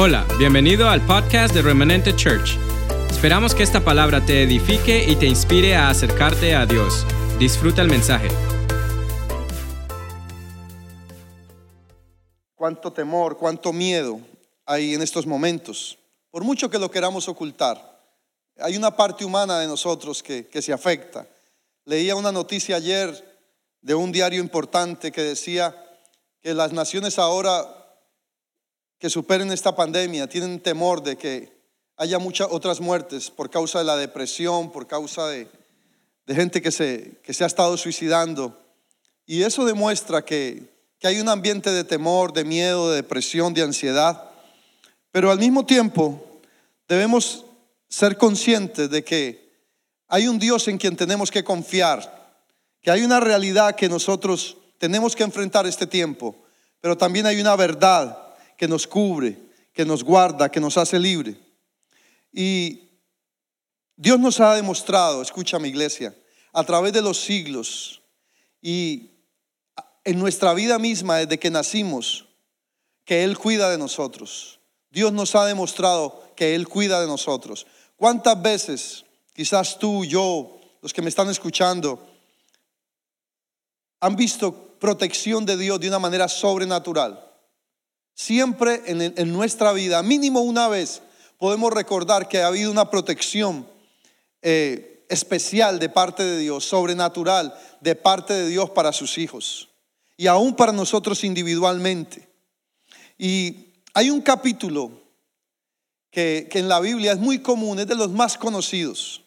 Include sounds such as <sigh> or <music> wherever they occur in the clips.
Hola, bienvenido al podcast de Remanente Church. Esperamos que esta palabra te edifique y te inspire a acercarte a Dios. Disfruta el mensaje. Cuánto temor, cuánto miedo hay en estos momentos. Por mucho que lo queramos ocultar, hay una parte humana de nosotros que, se afecta. Leía una noticia ayer de un diario importante que decía que las naciones ahora que superen esta pandemia tienen temor de que haya muchas otras muertes por causa de la depresión, por causa de, gente que se, que se ha estado suicidando. Y eso demuestra que, que hay un ambiente de temor, de miedo, de depresión, de ansiedad. Pero al mismo tiempo debemos ser conscientes de que hay un Dios en quien tenemos que confiar, que hay una realidad que nosotros tenemos que enfrentar este tiempo, pero también hay una verdad que nos cubre, que nos guarda, que nos hace libre. Y Dios nos ha demostrado, escucha mi iglesia, a través de los siglos y en nuestra vida misma desde que nacimos, que Él cuida de nosotros. Dios nos ha demostrado que Él cuida de nosotros. ¿Cuántas veces, quizás tú, yo, los que me están escuchando, han visto protección de Dios de una manera sobrenatural? Siempre en, nuestra vida, mínimo una vez, podemos recordar que ha habido una protección eh, especial de parte de Dios, sobrenatural de parte de Dios para sus hijos y aún para nosotros individualmente. Y hay un capítulo que, que en la Biblia es muy común, es de los más conocidos,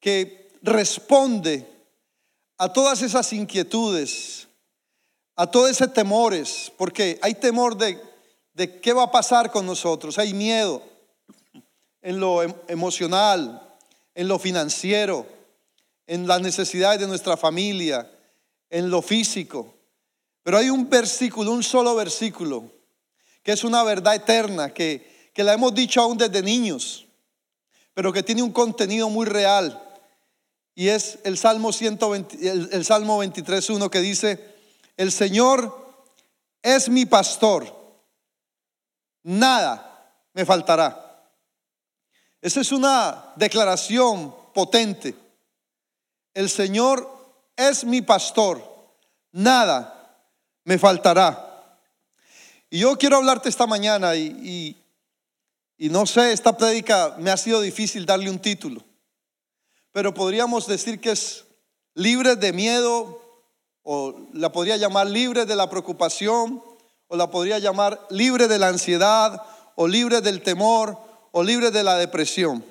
que responde a todas esas inquietudes, a todos esos temores, porque hay temor de, de qué va a pasar con nosotros, hay miedo en lo em, emocional, en lo financiero, en las necesidades de nuestra familia, en lo físico. Pero hay un versículo, un solo versículo, que es una verdad eterna, que, que la hemos dicho aún desde niños, pero que tiene un contenido muy real. Y es el Salmo, 120, el, el Salmo 23.1 que dice, el Señor es mi pastor, nada me faltará. Esa es una declaración potente. El Señor es mi pastor, nada me faltará. Y yo quiero hablarte esta mañana y, y, no sé, esta prédica me ha sido difícil darle un título, pero podríamos decir que es libre de miedo, o la podría llamar libre de la preocupación, o la podría llamar libre de la ansiedad, o libre del temor, o libre de la depresión.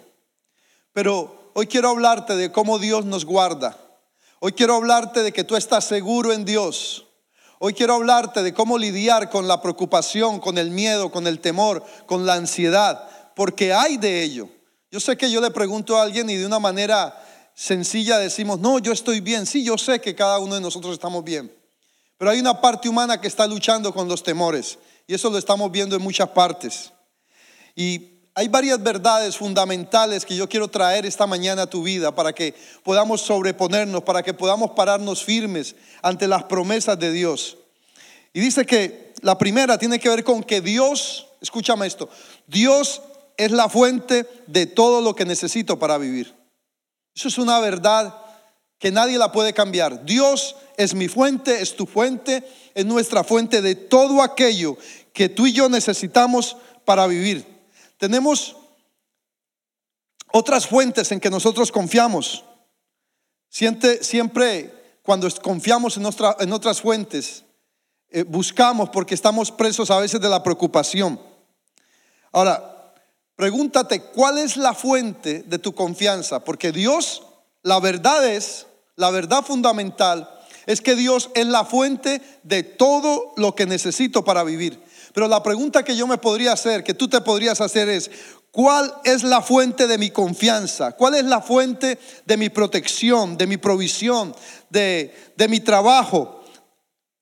Pero hoy quiero hablarte de cómo Dios nos guarda. Hoy quiero hablarte de que tú estás seguro en Dios. Hoy quiero hablarte de cómo lidiar con la preocupación, con el miedo, con el temor, con la ansiedad, porque hay de ello. Yo sé que yo le pregunto a alguien y de una manera sencilla decimos, no, yo estoy bien. Sí, yo sé que cada uno de nosotros estamos bien. Pero hay una parte humana que está luchando con los temores. Y eso lo estamos viendo en muchas partes. Y hay varias verdades fundamentales que yo quiero traer esta mañana a tu vida para que podamos sobreponernos, para que podamos pararnos firmes ante las promesas de Dios. Y dice que la primera tiene que ver con que Dios, escúchame esto, Dios es la fuente de todo lo que necesito para vivir. Eso es una verdad que nadie la puede cambiar. Dios es mi fuente, es tu fuente, es nuestra fuente de todo aquello que tú y yo necesitamos para vivir. Tenemos otras fuentes en que nosotros confiamos. Siempre, siempre cuando confiamos en, otras fuentes, eh, buscamos porque estamos presos a veces de la preocupación. Ahora, Pregúntate, ¿cuál es la fuente de tu confianza? Porque Dios, la verdad es, la verdad fundamental, es que Dios es la fuente de todo lo que necesito para vivir. Pero la pregunta que yo me podría hacer, que tú te podrías hacer es, ¿cuál es la fuente de mi confianza? ¿Cuál es la fuente de mi protección, de mi provisión, de, de mi trabajo?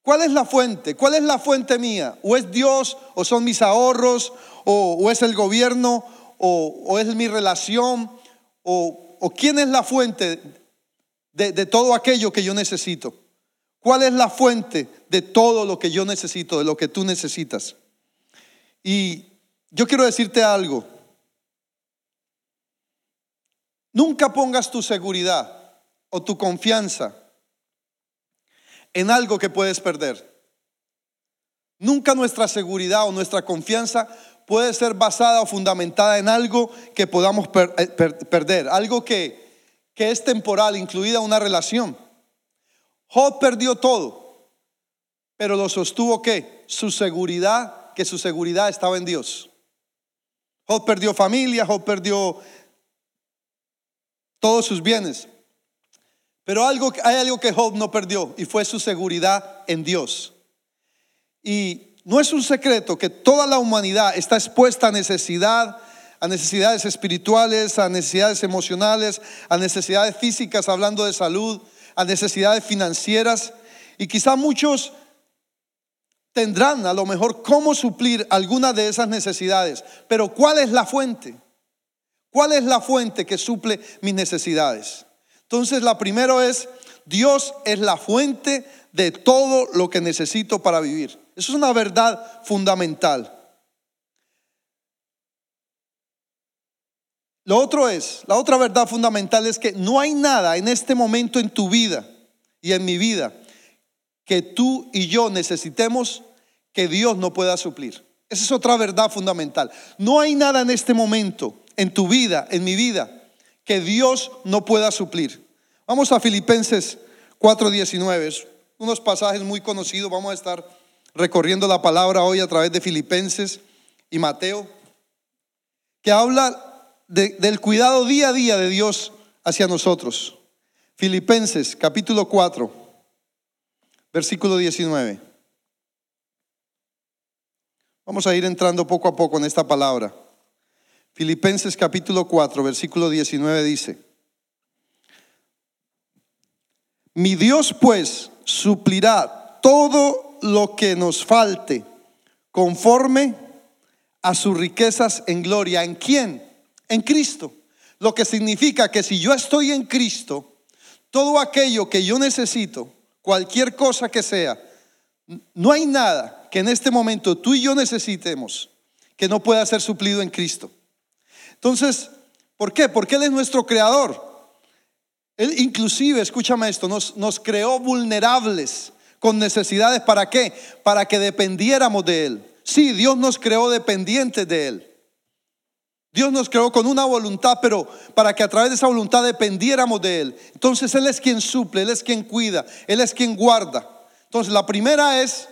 ¿Cuál es la fuente? ¿Cuál es la fuente mía? ¿O es Dios? ¿O son mis ahorros? o, es el gobierno, o, es mi relación, o, quién es la fuente de, de todo aquello que yo necesito. ¿Cuál es la fuente de todo lo que yo necesito, de lo que tú necesitas? Y yo quiero decirte algo. Nunca pongas tu seguridad o tu confianza en algo que puedes perder. Nunca nuestra seguridad o nuestra confianza puede ser basada o fundamentada en algo que podamos eh, perder, algo que, que es temporal, incluida una relación. Job perdió todo, pero lo sostuvo que su seguridad, que su seguridad estaba en Dios. Job perdió familia, Job perdió todos sus bienes. Pero algo, hay algo que Job no perdió y fue su seguridad en Dios. Y no es un secreto que toda la humanidad está expuesta a necesidad, a necesidades espirituales, a necesidades emocionales, a necesidades físicas, hablando de salud, a necesidades financieras. Y quizá muchos tendrán a lo mejor cómo suplir alguna de esas necesidades. Pero ¿cuál es la fuente? ¿Cuál es la fuente que suple mis necesidades? Entonces, la primera es, Dios es la fuente de todo lo que necesito para vivir. Eso es una verdad fundamental. Lo otro es, la otra verdad fundamental es que no hay nada en este momento en tu vida y en mi vida que tú y yo necesitemos que Dios no pueda suplir. Esa es otra verdad fundamental. No hay nada en este momento en tu vida, en mi vida, que Dios no pueda suplir. Vamos a Filipenses 4:19, unos pasajes muy conocidos, vamos a estar recorriendo la palabra hoy a través de Filipenses y Mateo, que habla del cuidado día a día de Dios hacia nosotros. Filipenses capítulo 4, versículo 19. Vamos a ir entrando poco a poco en esta palabra. Filipenses capítulo 4, versículo 19 dice, mi Dios pues suplirá todo lo que nos falte conforme a sus riquezas en gloria. ¿En quién? En Cristo. Lo que significa que si yo estoy en Cristo, todo aquello que yo necesito, cualquier cosa que sea, no hay nada que en este momento tú y yo necesitemos que no pueda ser suplido en Cristo. Entonces, ¿por qué? Porque Él es nuestro creador. Él inclusive, escúchame esto, nos, nos creó vulnerables con necesidades. ¿Para qué? Para que dependiéramos de Él. Sí, Dios nos creó dependientes de Él. Dios nos creó con una voluntad, pero para que a través de esa voluntad dependiéramos de Él. Entonces Él es quien suple, Él es quien cuida, Él es quien guarda. Entonces la primera es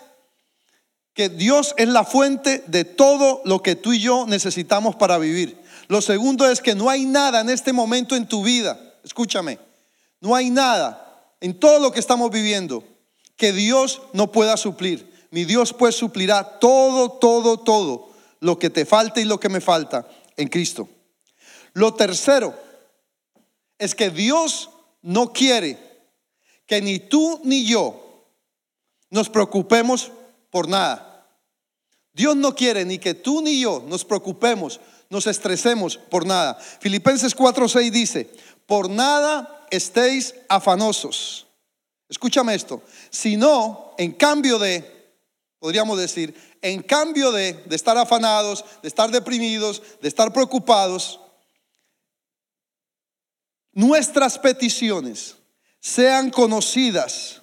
que Dios es la fuente de todo lo que tú y yo necesitamos para vivir. Lo segundo es que no hay nada en este momento en tu vida, escúchame, no hay nada en todo lo que estamos viviendo que Dios no pueda suplir. Mi Dios pues suplirá todo, todo, todo lo que te falta y lo que me falta en Cristo. Lo tercero es que Dios no quiere que ni tú ni yo nos preocupemos por nada. Dios no quiere ni que tú ni yo nos preocupemos nos estresemos por nada. Filipenses 4:6 dice, por nada estéis afanosos. Escúchame esto, sino en cambio de, podríamos decir, en cambio de, de estar afanados, de estar deprimidos, de estar preocupados, nuestras peticiones sean conocidas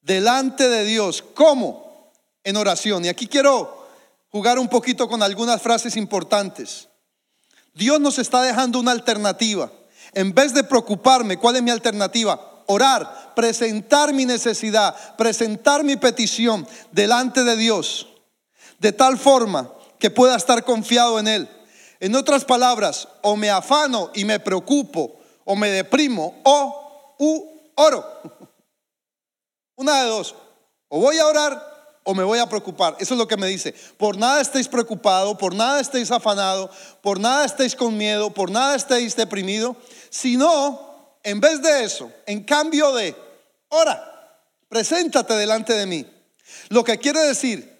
delante de Dios. ¿Cómo? En oración. Y aquí quiero jugar un poquito con algunas frases importantes. Dios nos está dejando una alternativa. En vez de preocuparme, ¿cuál es mi alternativa? Orar, presentar mi necesidad, presentar mi petición delante de Dios, de tal forma que pueda estar confiado en Él. En otras palabras, o me afano y me preocupo, o me deprimo, o u, oro. <laughs> Una de dos. O voy a orar o me voy a preocupar. Eso es lo que me dice. Por nada estéis preocupado, por nada estéis afanado, por nada estéis con miedo, por nada estéis deprimido, sino, en vez de eso, en cambio de, ora, preséntate delante de mí. Lo que quiere decir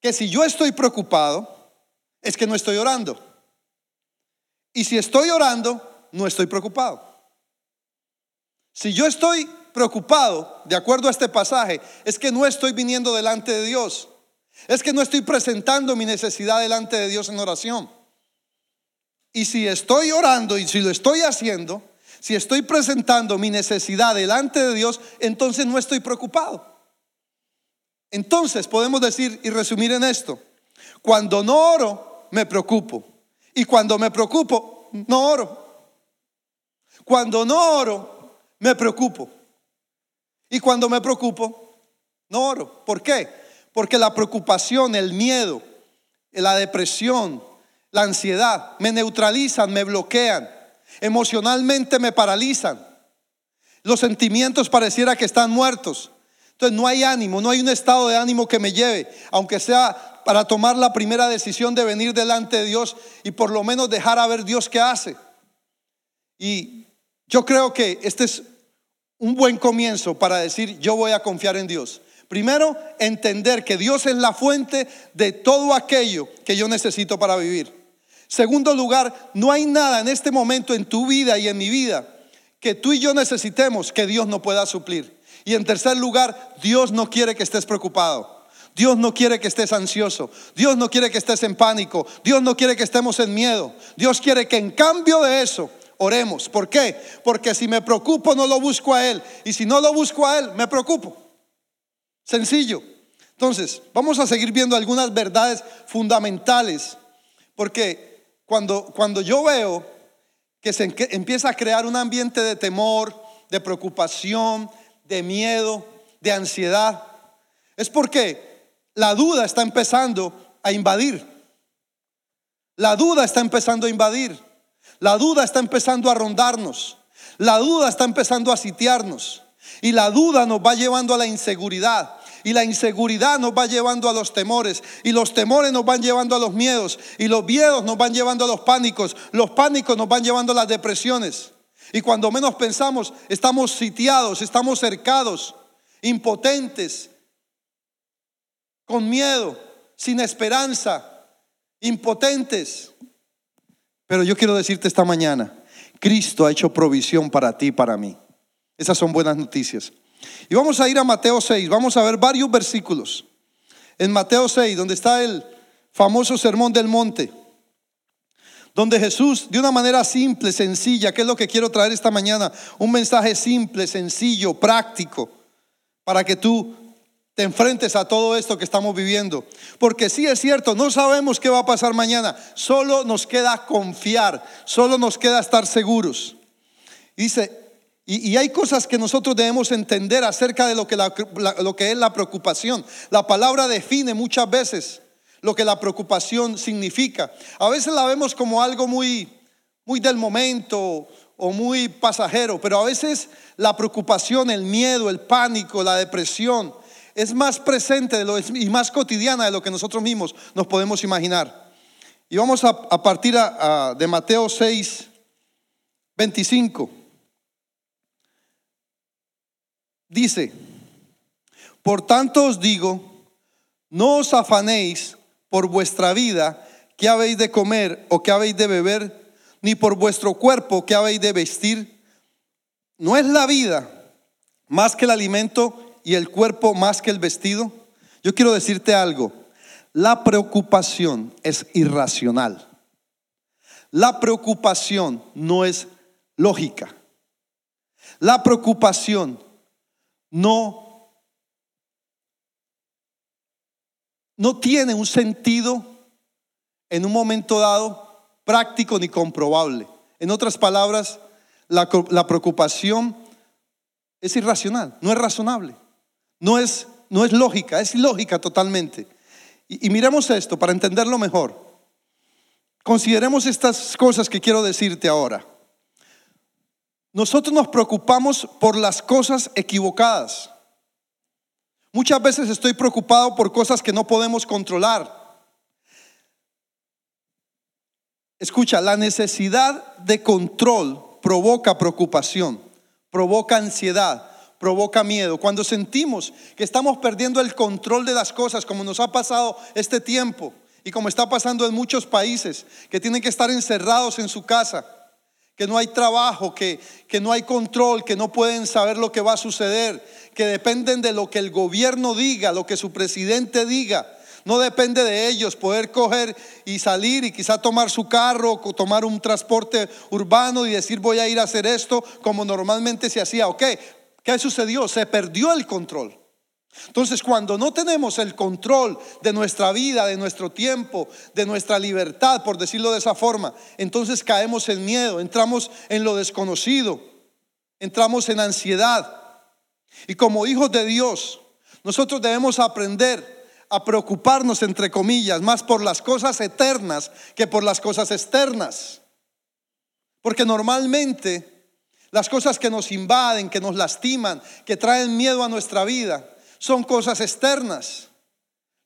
que si yo estoy preocupado, es que no estoy orando. Y si estoy orando, no estoy preocupado. Si yo estoy preocupado, de acuerdo a este pasaje, es que no estoy viniendo delante de Dios. Es que no estoy presentando mi necesidad delante de Dios en oración. Y si estoy orando y si lo estoy haciendo, si estoy presentando mi necesidad delante de Dios, entonces no estoy preocupado. Entonces podemos decir y resumir en esto, cuando no oro, me preocupo. Y cuando me preocupo, no oro. Cuando no oro, me preocupo. Y cuando me preocupo, no oro. ¿Por qué? Porque la preocupación, el miedo, la depresión, la ansiedad me neutralizan, me bloquean, emocionalmente me paralizan. Los sentimientos pareciera que están muertos. Entonces no hay ánimo, no hay un estado de ánimo que me lleve, aunque sea para tomar la primera decisión de venir delante de Dios y por lo menos dejar a ver Dios qué hace. Y yo creo que este es un buen comienzo para decir, yo voy a confiar en Dios. Primero, entender que Dios es la fuente de todo aquello que yo necesito para vivir. Segundo lugar, no hay nada en este momento en tu vida y en mi vida que tú y yo necesitemos que Dios no pueda suplir. Y en tercer lugar, Dios no quiere que estés preocupado. Dios no quiere que estés ansioso. Dios no quiere que estés en pánico. Dios no quiere que estemos en miedo. Dios quiere que en cambio de eso oremos. ¿Por qué? Porque si me preocupo no lo busco a Él. Y si no lo busco a Él, me preocupo. Sencillo. Entonces, vamos a seguir viendo algunas verdades fundamentales. Porque cuando, cuando yo veo que se empieza a crear un ambiente de temor, de preocupación, de miedo, de ansiedad, es porque la duda está empezando a invadir. La duda está empezando a invadir. La duda está empezando a rondarnos. La duda está empezando a sitiarnos. Y la duda nos va llevando a la inseguridad. Y la inseguridad nos va llevando a los temores. Y los temores nos van llevando a los miedos. Y los miedos nos van llevando a los pánicos. Los pánicos nos van llevando a las depresiones. Y cuando menos pensamos, estamos sitiados, estamos cercados, impotentes, con miedo, sin esperanza, impotentes. Pero yo quiero decirte esta mañana, Cristo ha hecho provisión para ti y para mí. Esas son buenas noticias. Y vamos a ir a Mateo 6, vamos a ver varios versículos. En Mateo 6, donde está el famoso sermón del monte, donde Jesús, de una manera simple, sencilla, que es lo que quiero traer esta mañana, un mensaje simple, sencillo, práctico, para que tú te enfrentes a todo esto que estamos viviendo. Porque sí es cierto, no sabemos qué va a pasar mañana, solo nos queda confiar, solo nos queda estar seguros. Dice, y, hay cosas que nosotros debemos entender acerca de lo que, lo que es la preocupación. La palabra define muchas veces lo que la preocupación significa. A veces la vemos como algo muy, muy del momento o muy pasajero, pero a veces la preocupación, el miedo, el pánico, la depresión, es más presente y más cotidiana de lo que nosotros mismos nos podemos imaginar. Y vamos a, partir de Mateo 6, 25. Dice, por tanto os digo, no os afanéis por vuestra vida, que habéis de comer o que habéis de beber, ni por vuestro cuerpo, que habéis de vestir. No es la vida más que el alimento y el cuerpo más que el vestido? Yo quiero decirte algo. La preocupación es irracional. La preocupación no es lógica. La preocupación no, no tiene un sentido en un momento dado práctico ni comprobable. En otras palabras, la, la preocupación es irracional, no es razonable. No es, no es lógica, es ilógica totalmente. Y, y miremos esto para entenderlo mejor. Consideremos estas cosas que quiero decirte ahora. Nosotros nos preocupamos por las cosas equivocadas. Muchas veces estoy preocupado por cosas que no podemos controlar. Escucha, la necesidad de control provoca preocupación, provoca ansiedad, provoca miedo. Cuando sentimos que estamos perdiendo el control de las cosas, como nos ha pasado este tiempo y como está pasando en muchos países, que tienen que estar encerrados en su casa, que no hay trabajo, que, que no hay control, que no pueden saber lo que va a suceder, que dependen de lo que el gobierno diga, lo que su presidente diga, No depende de ellos poder coger y salir y quizá tomar su carro o tomar un transporte urbano y decir voy a ir a hacer esto como normalmente se hacía. Ok, ¿qué sucedió? Se perdió el control. Entonces, cuando no tenemos el control de nuestra vida, de nuestro tiempo, de nuestra libertad, por decirlo de esa forma, entonces caemos en miedo, entramos en lo desconocido, entramos en ansiedad. Y como hijos de Dios, nosotros debemos aprender a preocuparnos, entre comillas, más por las cosas eternas que por las cosas externas. Porque normalmente las cosas que nos invaden, que nos lastiman, que traen miedo a nuestra vida, son cosas externas,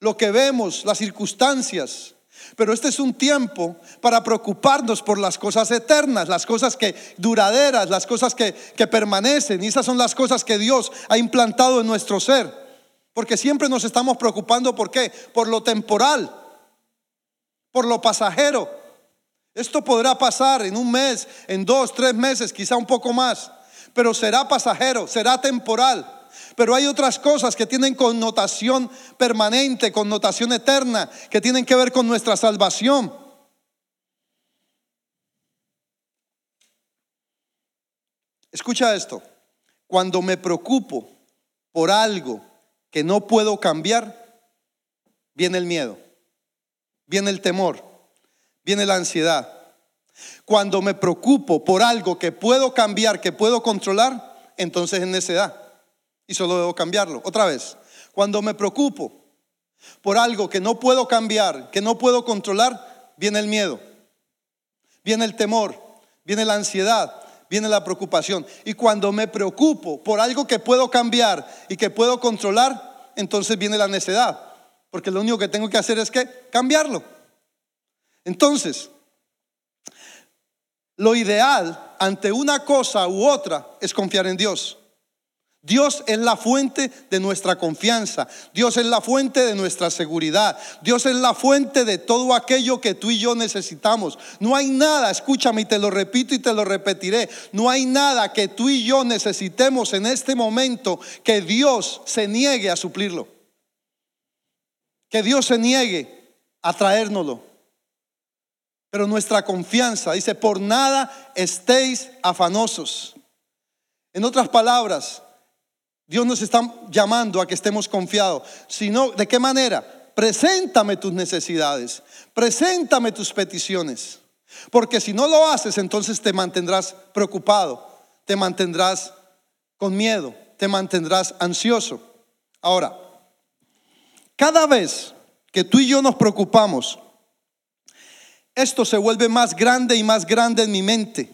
lo que vemos, las circunstancias. Pero este es un tiempo para preocuparnos por las cosas eternas, las cosas que duraderas, las cosas que, que permanecen. Y esas son las cosas que Dios ha implantado en nuestro ser. Porque siempre nos estamos preocupando por qué? Por lo temporal, por lo pasajero. Esto podrá pasar en un mes, en dos, tres meses, quizá un poco más. Pero será pasajero, será temporal. Pero hay otras cosas que tienen connotación permanente, connotación eterna, que tienen que ver con nuestra salvación. Escucha esto. Cuando me preocupo por algo que no puedo cambiar, viene el miedo, viene el temor, viene la ansiedad. Cuando me preocupo por algo que puedo cambiar, que puedo controlar, entonces es necedad y solo debo cambiarlo. Otra vez, cuando me preocupo por algo que no puedo cambiar, que no puedo controlar, viene el miedo, viene el temor, viene la ansiedad, viene la preocupación. Y cuando me preocupo por algo que puedo cambiar y que puedo controlar, entonces viene la necedad, porque lo único que tengo que hacer es que cambiarlo. Entonces, lo ideal ante una cosa u otra es confiar en Dios. Dios es la fuente de nuestra confianza. Dios es la fuente de nuestra seguridad. Dios es la fuente de todo aquello que tú y yo necesitamos. No hay nada, escúchame y te lo repito y te lo repetiré. No hay nada que tú y yo necesitemos en este momento que Dios se niegue a suplirlo. Que Dios se niegue a traérnoslo. Pero nuestra confianza dice, por nada estéis afanosos. En otras palabras, Dios nos está llamando a que estemos confiados. Sino, ¿de qué manera? Preséntame tus necesidades, preséntame tus peticiones. Porque si no lo haces, entonces te mantendrás preocupado, te mantendrás con miedo, te mantendrás ansioso. Ahora, cada vez que tú y yo nos preocupamos, esto se vuelve más grande y más grande en mi mente.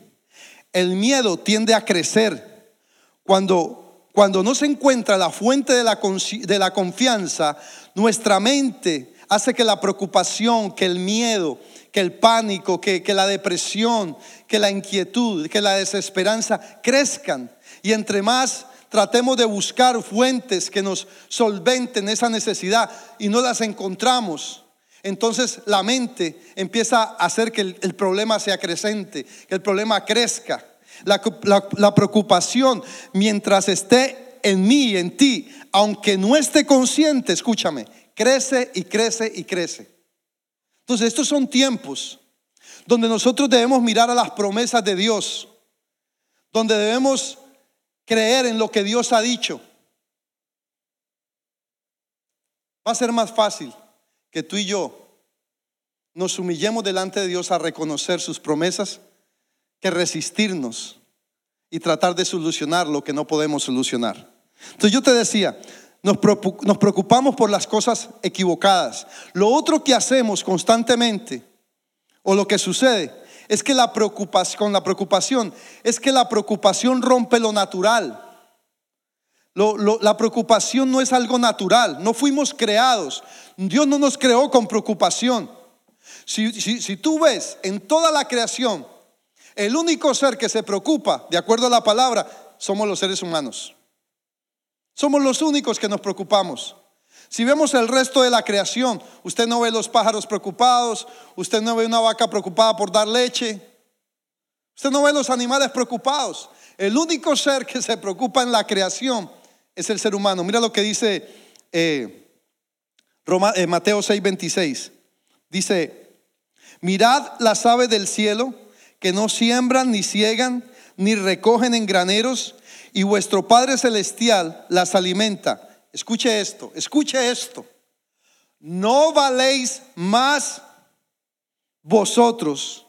El miedo tiende a crecer. Cuando cuando no se encuentra la fuente de la, de la confianza, nuestra mente hace que la preocupación, que el miedo, que el pánico, que, que, la depresión, que la inquietud, que la desesperanza crezcan. Y entre más tratemos de buscar fuentes que nos solventen esa necesidad y no las encontramos, entonces la mente empieza a hacer que el, problema sea creciente, que el problema crezca. La, preocupación, mientras esté en mí y en ti, aunque no esté consciente, escúchame, crece y crece y crece. Entonces, estos son tiempos donde nosotros debemos mirar a las promesas de Dios, donde debemos creer en lo que Dios ha dicho. Va a ser más fácil que tú y yo nos humillemos delante de Dios a reconocer sus promesas que resistirnos y tratar de solucionar lo que no podemos solucionar. Entonces yo te decía, nos preocupamos por las cosas equivocadas. Lo otro que hacemos constantemente, o lo que sucede, es que la preocupación, con la preocupación, es que la preocupación rompe lo natural. la preocupación no es algo natural, no fuimos creados. Dios no nos creó con preocupación. Si, tú ves en toda la creación, el único ser que se preocupa, de acuerdo a la palabra, somos los seres humanos. Somos los únicos que nos preocupamos. Si vemos el resto de la creación, usted no ve los pájaros preocupados, usted no ve una vaca preocupada por dar leche, usted no ve los animales preocupados. El único ser que se preocupa en la creación es el ser humano. Mira lo que dice, eh, Eh, Mateo 6:26. Dice, mirad las aves del cielo que no siembran ni ciegan ni recogen en graneros y vuestro Padre Celestial las alimenta. Escuche esto, escuche esto. ¿No valéis más vosotros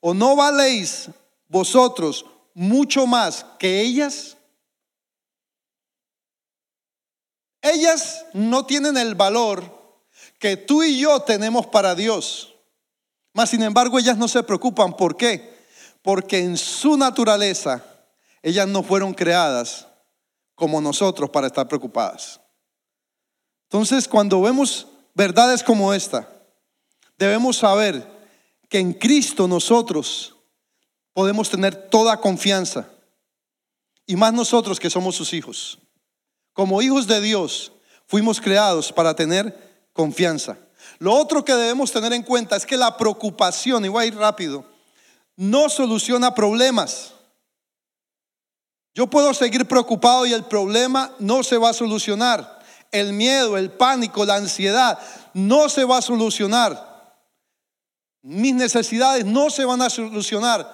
o no valéis vosotros mucho más que ellas? Ellas no tienen el valor que tú y yo tenemos para Dios. Mas, sin embargo, ellas no se preocupan. ¿Por qué? Porque en su naturaleza, ellas no fueron creadas como nosotros para estar preocupadas. Entonces, cuando vemos verdades como esta, debemos saber que en Cristo nosotros podemos tener toda confianza. Y más nosotros que somos sus hijos. Como hijos de Dios, fuimos creados para tener confianza. Lo otro que debemos tener en cuenta es que la preocupación, y voy a ir rápido, no soluciona problemas. Yo puedo seguir preocupado y el problema no se va a solucionar. El miedo, el pánico, la ansiedad no se va a solucionar. Mis necesidades no se van a solucionar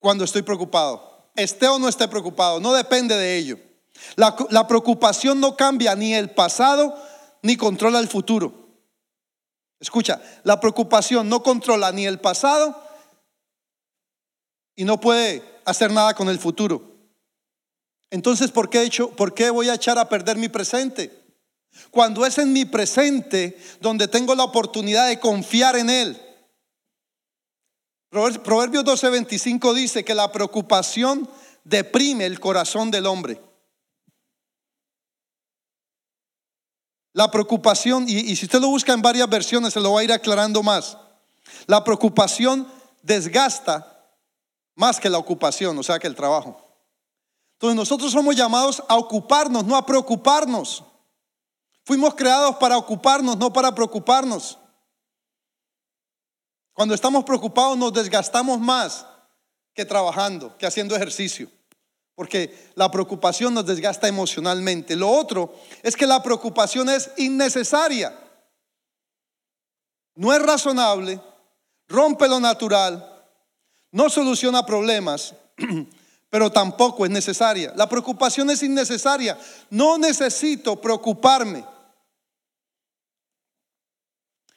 cuando estoy preocupado. Esté o no esté preocupado, no depende de ello. La, preocupación no cambia ni el pasado ni controla el futuro. Escucha, la preocupación no controla ni el pasado y no puede hacer nada con el futuro. Entonces, ¿por qué, he hecho, ¿por qué voy a echar a perder mi presente? Cuando es en mi presente donde tengo la oportunidad de confiar en Él. Proverbios 12:25 dice que la preocupación deprime el corazón del hombre. La preocupación, y, si usted lo busca en varias versiones, se lo va a ir aclarando más. La preocupación desgasta más que la ocupación, o sea, que el trabajo. Entonces nosotros somos llamados a ocuparnos, no a preocuparnos. Fuimos creados para ocuparnos, no para preocuparnos. Cuando estamos preocupados nos desgastamos más que trabajando, que haciendo ejercicio. Porque la preocupación nos desgasta emocionalmente. Lo otro es que la preocupación es innecesaria. No es razonable, rompe lo natural, no soluciona problemas, <clears throat> pero tampoco es necesaria. La preocupación es innecesaria. No necesito preocuparme.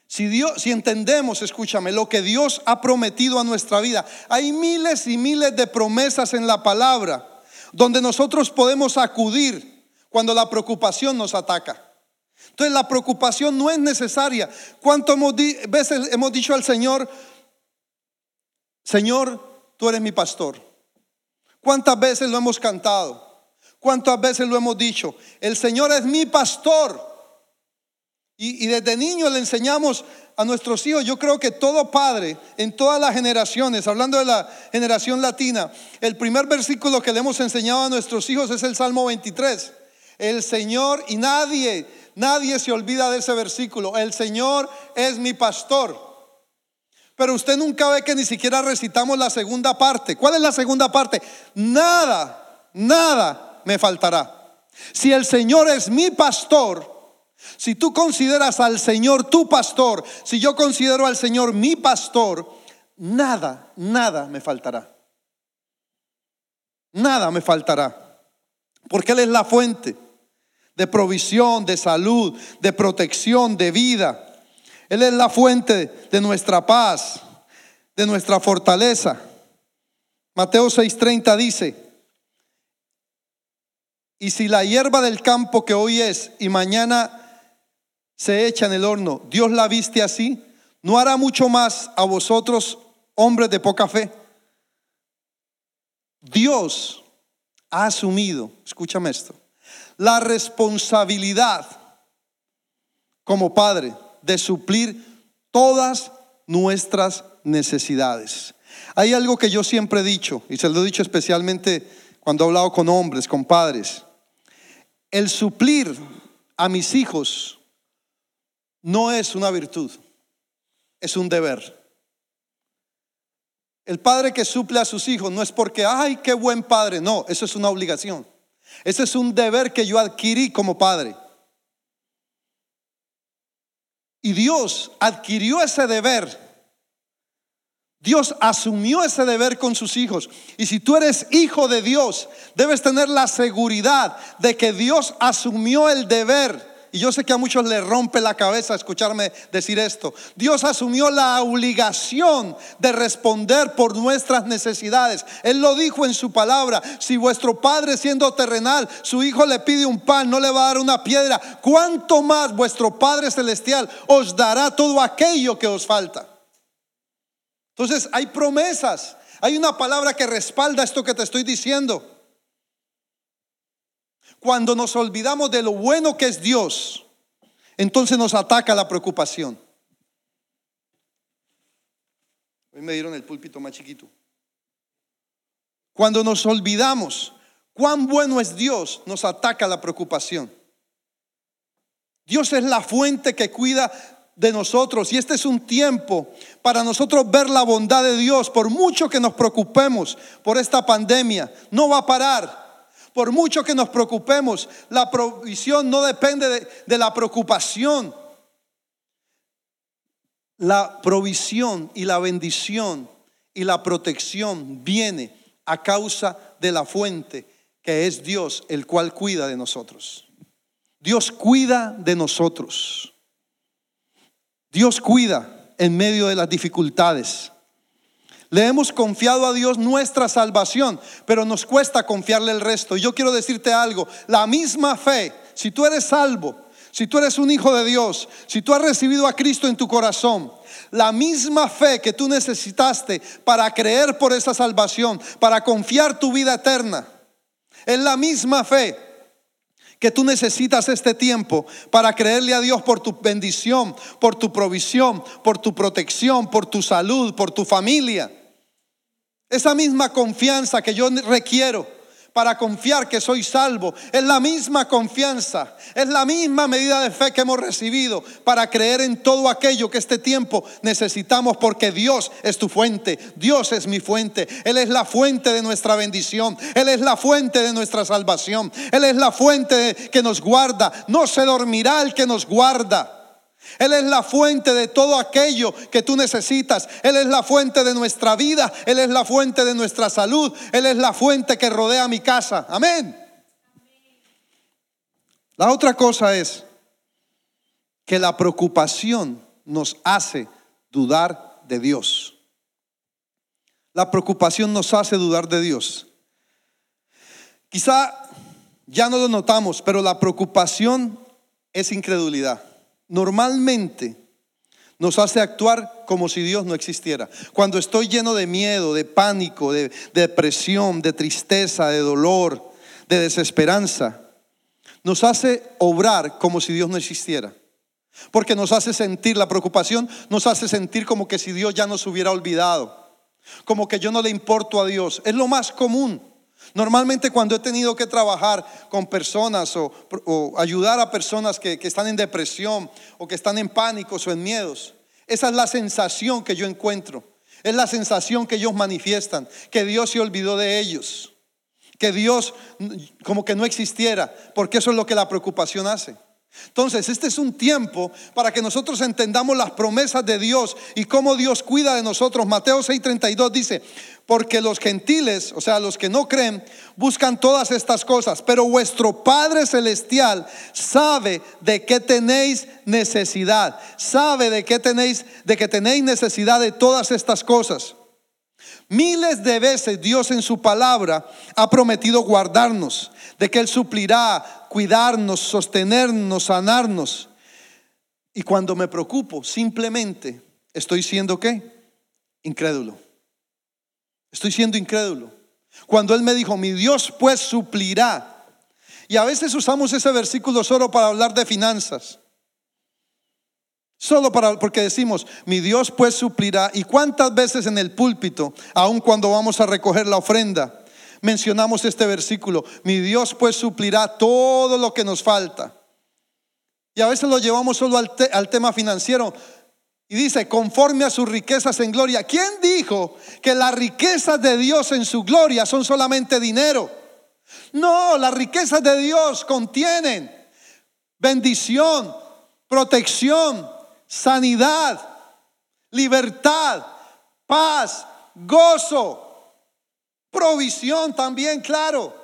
Si, Dios, si entendemos, escúchame, lo que Dios ha prometido a nuestra vida, hay miles y miles de promesas en la palabra donde nosotros podemos acudir cuando la preocupación nos ataca. Entonces la preocupación no es necesaria. ¿Cuántas veces hemos dicho al Señor, Señor, tú eres mi pastor? ¿Cuántas veces lo hemos cantado? ¿Cuántas veces lo hemos dicho? El Señor es mi pastor. Y, desde niños le enseñamos a nuestros hijos, yo creo que todo padre, en todas las generaciones, hablando de la generación latina, el primer versículo que le hemos enseñado a nuestros hijos es el Salmo 23. El Señor, y nadie, nadie se olvida de ese versículo, el Señor es mi pastor. Pero usted nunca ve que ni siquiera recitamos la segunda parte. ¿Cuál es la segunda parte? Nada, nada me faltará. Si el Señor es mi pastor, si tú consideras al Señor tu pastor, si yo considero al Señor mi pastor, nada, nada me faltará. Nada me faltará. Porque Él es la fuente de provisión, de salud, de protección, de vida. Él es la fuente de nuestra paz, de nuestra fortaleza. Mateo 6:30 dice, y si la hierba del campo que hoy es y mañana se echa en el horno, Dios la viste así, ¿no hará mucho más a vosotros, hombres de poca fe? Dios ha asumido, escúchame esto, la responsabilidad como Padre de suplir todas nuestras necesidades. Hay algo que yo siempre he dicho, y se lo he dicho especialmente cuando he hablado con hombres, con padres. El suplir a mis hijos no es una virtud, es un deber. El padre que suple a sus hijos no es porque, ay, qué buen padre, no, eso es una obligación. Ese es un deber que yo adquirí como padre. Y Dios adquirió ese deber. Dios asumió ese deber con sus hijos. Y si tú eres hijo de Dios, debes tener la seguridad de que Dios asumió el deber y yo sé que a muchos les rompe la cabeza escucharme decir esto. Dios asumió la obligación de responder por nuestras necesidades. Él lo dijo en su palabra. Si vuestro Padre siendo terrenal, su Hijo le pide un pan, no le va a dar una piedra, ¿cuánto más vuestro Padre celestial os dará todo aquello que os falta? Entonces hay promesas. Hay una palabra que respalda esto que te estoy diciendo. Cuando nos olvidamos de lo bueno que es Dios, entonces nos ataca la preocupación. Hoy me dieron el púlpito más chiquito. Cuando nos olvidamos cuán bueno es Dios, nos ataca la preocupación. Dios es la fuente que cuida de nosotros y este es un tiempo para nosotros ver la bondad de Dios. Por mucho que nos preocupemos por esta pandemia, no va a parar. Por mucho que nos preocupemos, la provisión no depende de, la preocupación. La provisión y la bendición y la protección viene a causa de la fuente que es Dios, el cual cuida de nosotros. Dios cuida de nosotros. Dios cuida en medio de las dificultades. Le hemos confiado a Dios nuestra salvación, pero nos cuesta confiarle el resto. Y yo quiero decirte algo, la misma fe, si tú eres salvo, si tú eres un hijo de Dios, si tú has recibido a Cristo en tu corazón, la misma fe que tú necesitaste para creer por esa salvación, para confiar tu vida eterna, es la misma fe que tú necesitas este tiempo para creerle a Dios por tu bendición, por tu provisión, por tu protección, por tu salud, por tu familia. Esa misma confianza que yo requiero para confiar que soy salvo. Es la misma confianza, es la misma medida de fe que hemos recibido para creer en todo aquello que este tiempo necesitamos porque Dios es tu fuente, Dios es mi fuente, Él es la fuente de nuestra bendición, Él es la fuente de nuestra salvación, Él es la fuente que nos guarda, no se dormirá el que nos guarda. Él es la fuente de todo aquello que tú necesitas. Él es la fuente de nuestra vida. Él es la fuente de nuestra salud. Él es la fuente que rodea mi casa. Amén. La otra cosa es que la preocupación nos hace dudar de Dios. La preocupación nos hace dudar de Dios. Quizá ya no lo notamos, pero la preocupación es incredulidad normalmente nos hace actuar como si Dios no existiera. Cuando estoy lleno de miedo, de pánico, de, depresión, de tristeza, de dolor, de desesperanza, nos hace obrar como si Dios no existiera. Porque nos hace sentir, la preocupación nos hace sentir como que si Dios ya nos hubiera olvidado, como que yo no le importo a Dios. Es lo más común. Normalmente cuando he tenido que trabajar con personas o, ayudar a personas que, que, están en depresión o que están en pánicos o en miedos, esa es la sensación que yo encuentro. Es la sensación que ellos manifiestan, que Dios se olvidó de ellos, que Dios como que no existiera, porque eso es lo que la preocupación hace. Entonces, este es un tiempo para que nosotros entendamos las promesas de Dios y cómo Dios cuida de nosotros. Mateo 6:32 dice, porque los gentiles, o sea, los que no creen, buscan todas estas cosas, pero vuestro Padre Celestial sabe de qué tenéis necesidad, sabe de qué tenéis, de que tenéis necesidad de todas estas cosas. Miles de veces Dios en su palabra ha prometido guardarnos, de que Él suplirá, cuidarnos, sostenernos, sanarnos. Y cuando me preocupo, simplemente estoy siendo qué? Incrédulo. Estoy siendo incrédulo. Cuando Él me dijo, mi Dios pues suplirá. Y a veces usamos ese versículo solo para hablar de finanzas. Solo para, porque decimos, mi Dios pues suplirá. ¿Y cuántas veces en el púlpito, aun cuando vamos a recoger la ofrenda, mencionamos este versículo? Mi Dios pues suplirá todo lo que nos falta. Y a veces lo llevamos solo al, al tema financiero. Y dice, conforme a sus riquezas en gloria. ¿Quién dijo que las riquezas de Dios en su gloria son solamente dinero? No, las riquezas de Dios contienen bendición, protección, sanidad, libertad, paz, gozo, provisión también, claro.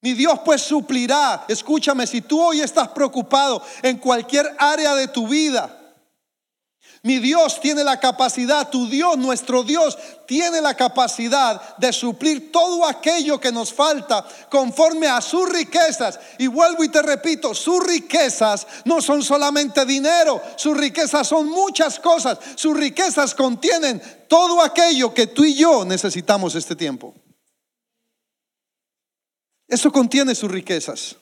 Mi Dios pues suplirá. Escúchame, si tú hoy estás preocupado en cualquier área de tu vida, mi Dios tiene la capacidad, tu Dios, nuestro Dios, tiene la capacidad de suplir todo aquello que nos falta conforme a sus riquezas. Y vuelvo y te repito, sus riquezas no son solamente dinero, sus riquezas son muchas cosas. Sus riquezas contienen todo aquello que tú y yo necesitamos este tiempo. Eso contiene sus riquezas.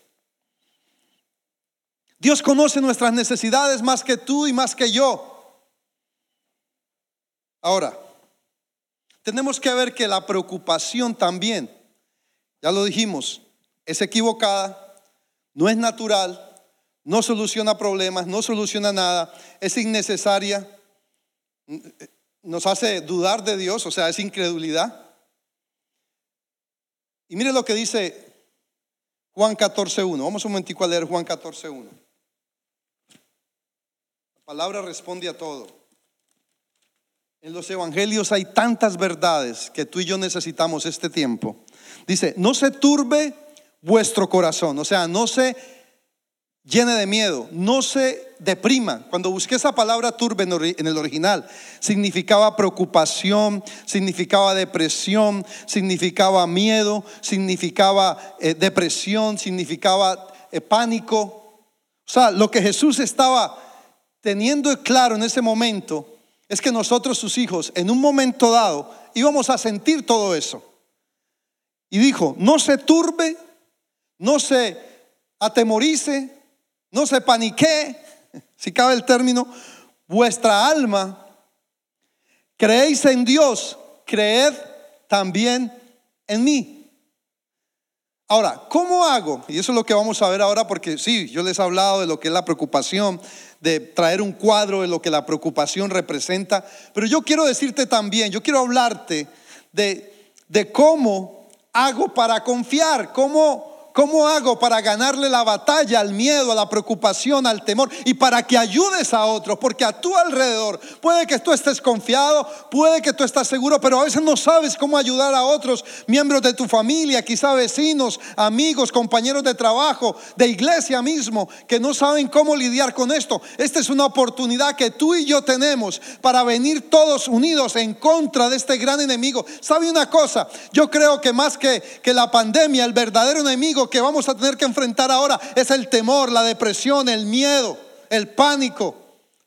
Dios conoce nuestras necesidades más que tú y más que yo. Ahora, tenemos que ver que la preocupación también, ya lo dijimos, es equivocada, no es natural, no soluciona problemas, no soluciona nada, es innecesaria, nos hace dudar de Dios, o sea, es incredulidad. Y mire lo que dice Juan 14.1. Vamos un momentico a leer Juan 14.1. La palabra responde a todo. En los evangelios hay tantas verdades que tú y yo necesitamos este tiempo. Dice, no se turbe vuestro corazón, o sea, no se llene de miedo, no se deprima. Cuando busqué esa palabra turbe en el original, significaba preocupación, significaba depresión, significaba miedo, significaba eh, depresión, significaba eh, pánico. O sea, lo que Jesús estaba teniendo claro en ese momento es que nosotros, sus hijos, en un momento dado íbamos a sentir todo eso. Y dijo, no se turbe, no se atemorice, no se panique, <laughs> si cabe el término, vuestra alma, creéis en Dios, creed también en mí. Ahora, ¿cómo hago? Y eso es lo que vamos a ver ahora porque sí, yo les he hablado de lo que es la preocupación, de traer un cuadro de lo que la preocupación representa, pero yo quiero decirte también, yo quiero hablarte de, de cómo hago para confiar, cómo ¿Cómo hago para ganarle la batalla al miedo, a la preocupación, al temor y para que ayudes a otros? Porque a tu alrededor puede que tú estés confiado, puede que tú estés seguro, pero a veces no sabes cómo ayudar a otros miembros de tu familia, quizá vecinos, amigos, compañeros de trabajo, de iglesia mismo, que no saben cómo lidiar con esto. Esta es una oportunidad que tú y yo tenemos para venir todos unidos en contra de este gran enemigo. ¿Sabe una cosa? Yo creo que más que, que la pandemia, el verdadero enemigo que vamos a tener que enfrentar ahora es el temor, la depresión, el miedo, el pánico,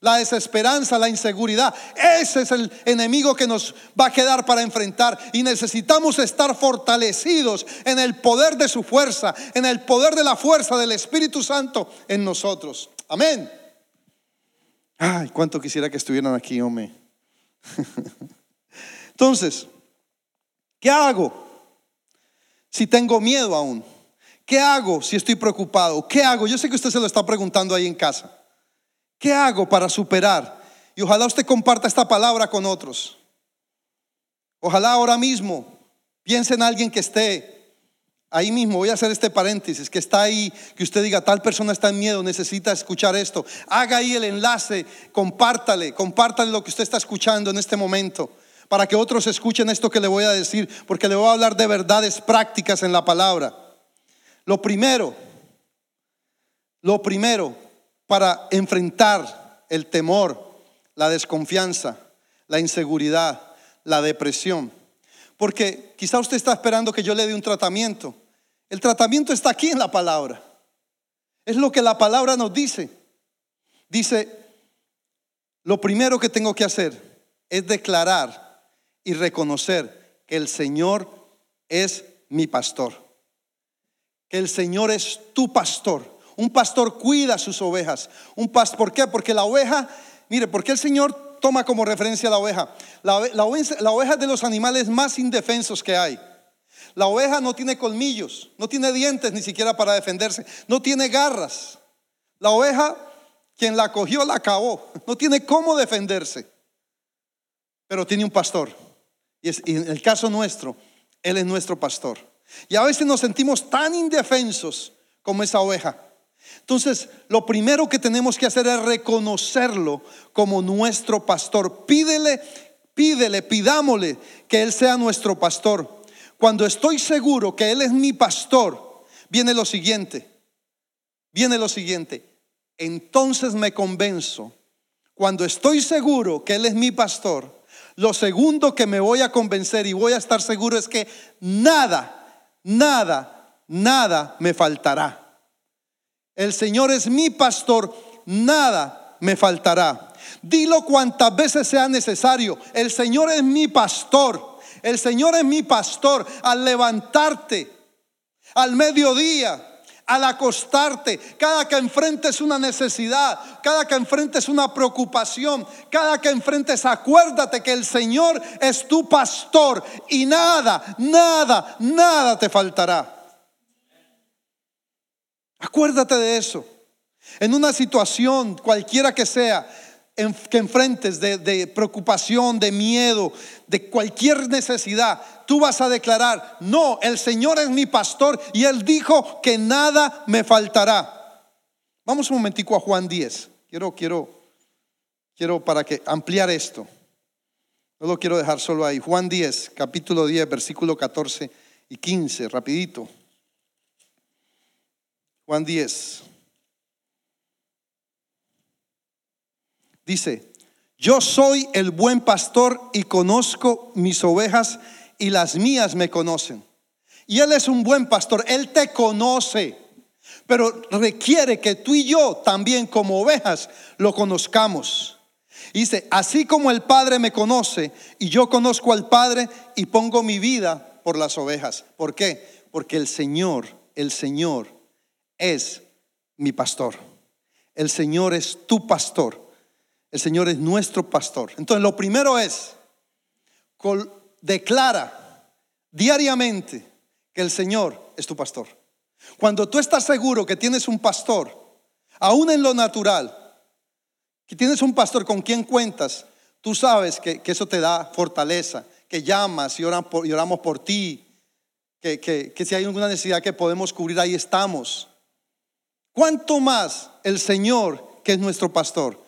la desesperanza, la inseguridad. Ese es el enemigo que nos va a quedar para enfrentar y necesitamos estar fortalecidos en el poder de su fuerza, en el poder de la fuerza del Espíritu Santo en nosotros. Amén. Ay, cuánto quisiera que estuvieran aquí, hombre. <laughs> Entonces, ¿qué hago si tengo miedo aún? ¿Qué hago si estoy preocupado? ¿Qué hago? Yo sé que usted se lo está preguntando ahí en casa. ¿Qué hago para superar? Y ojalá usted comparta esta palabra con otros. Ojalá ahora mismo piense en alguien que esté ahí mismo. Voy a hacer este paréntesis, que está ahí, que usted diga, tal persona está en miedo, necesita escuchar esto. Haga ahí el enlace, compártale, compártale lo que usted está escuchando en este momento para que otros escuchen esto que le voy a decir, porque le voy a hablar de verdades prácticas en la palabra. Lo primero, lo primero para enfrentar el temor, la desconfianza, la inseguridad, la depresión. Porque quizá usted está esperando que yo le dé un tratamiento. El tratamiento está aquí en la palabra. Es lo que la palabra nos dice. Dice, lo primero que tengo que hacer es declarar y reconocer que el Señor es mi pastor el Señor es tu pastor. Un pastor cuida sus ovejas. Un pastor, ¿Por qué? Porque la oveja, mire, porque el Señor toma como referencia la oveja? La, oveja? la oveja es de los animales más indefensos que hay. La oveja no tiene colmillos, no tiene dientes ni siquiera para defenderse, no tiene garras. La oveja, quien la cogió, la acabó, no tiene cómo defenderse, pero tiene un pastor. Y en el caso nuestro, Él es nuestro pastor. Y a veces nos sentimos tan indefensos como esa oveja. Entonces, lo primero que tenemos que hacer es reconocerlo como nuestro pastor. Pídele, pídele, pidámosle que Él sea nuestro pastor. Cuando estoy seguro que Él es mi pastor, viene lo siguiente, viene lo siguiente. Entonces me convenzo, cuando estoy seguro que Él es mi pastor, lo segundo que me voy a convencer y voy a estar seguro es que nada, nada, nada me faltará. El Señor es mi pastor, nada me faltará. Dilo cuantas veces sea necesario. El Señor es mi pastor. El Señor es mi pastor. Al levantarte, al mediodía, al acostarte, cada que enfrentes una necesidad, cada que enfrentes una preocupación, cada que enfrentes, acuérdate que el Señor es tu pastor y nada, nada, nada te faltará. Acuérdate de eso. En una situación cualquiera que sea, que enfrentes de, preocupación, de miedo, de cualquier necesidad, tú vas a declarar, no, el Señor es mi pastor y Él dijo que nada me faltará. Vamos un momentico a Juan 10. Quiero, quiero, quiero para que ampliar esto. No lo quiero dejar solo ahí. Juan 10, capítulo 10, versículo 14 y 15, rapidito. Juan 10. Dice, yo soy el buen pastor y conozco mis ovejas y las mías me conocen. Y Él es un buen pastor, Él te conoce, pero requiere que tú y yo también como ovejas lo conozcamos. Dice, así como el Padre me conoce y yo conozco al Padre y pongo mi vida por las ovejas. ¿Por qué? Porque el Señor, el Señor es mi pastor. El Señor es tu pastor. El Señor es nuestro pastor. Entonces, lo primero es, declara diariamente que el Señor es tu pastor. Cuando tú estás seguro que tienes un pastor, aún en lo natural, que tienes un pastor con quien cuentas, tú sabes que, eso te da fortaleza, que llamas y, oramos por ti, que, que si hay alguna necesidad que podemos cubrir, ahí estamos. ¿Cuánto más el Señor, que es nuestro pastor,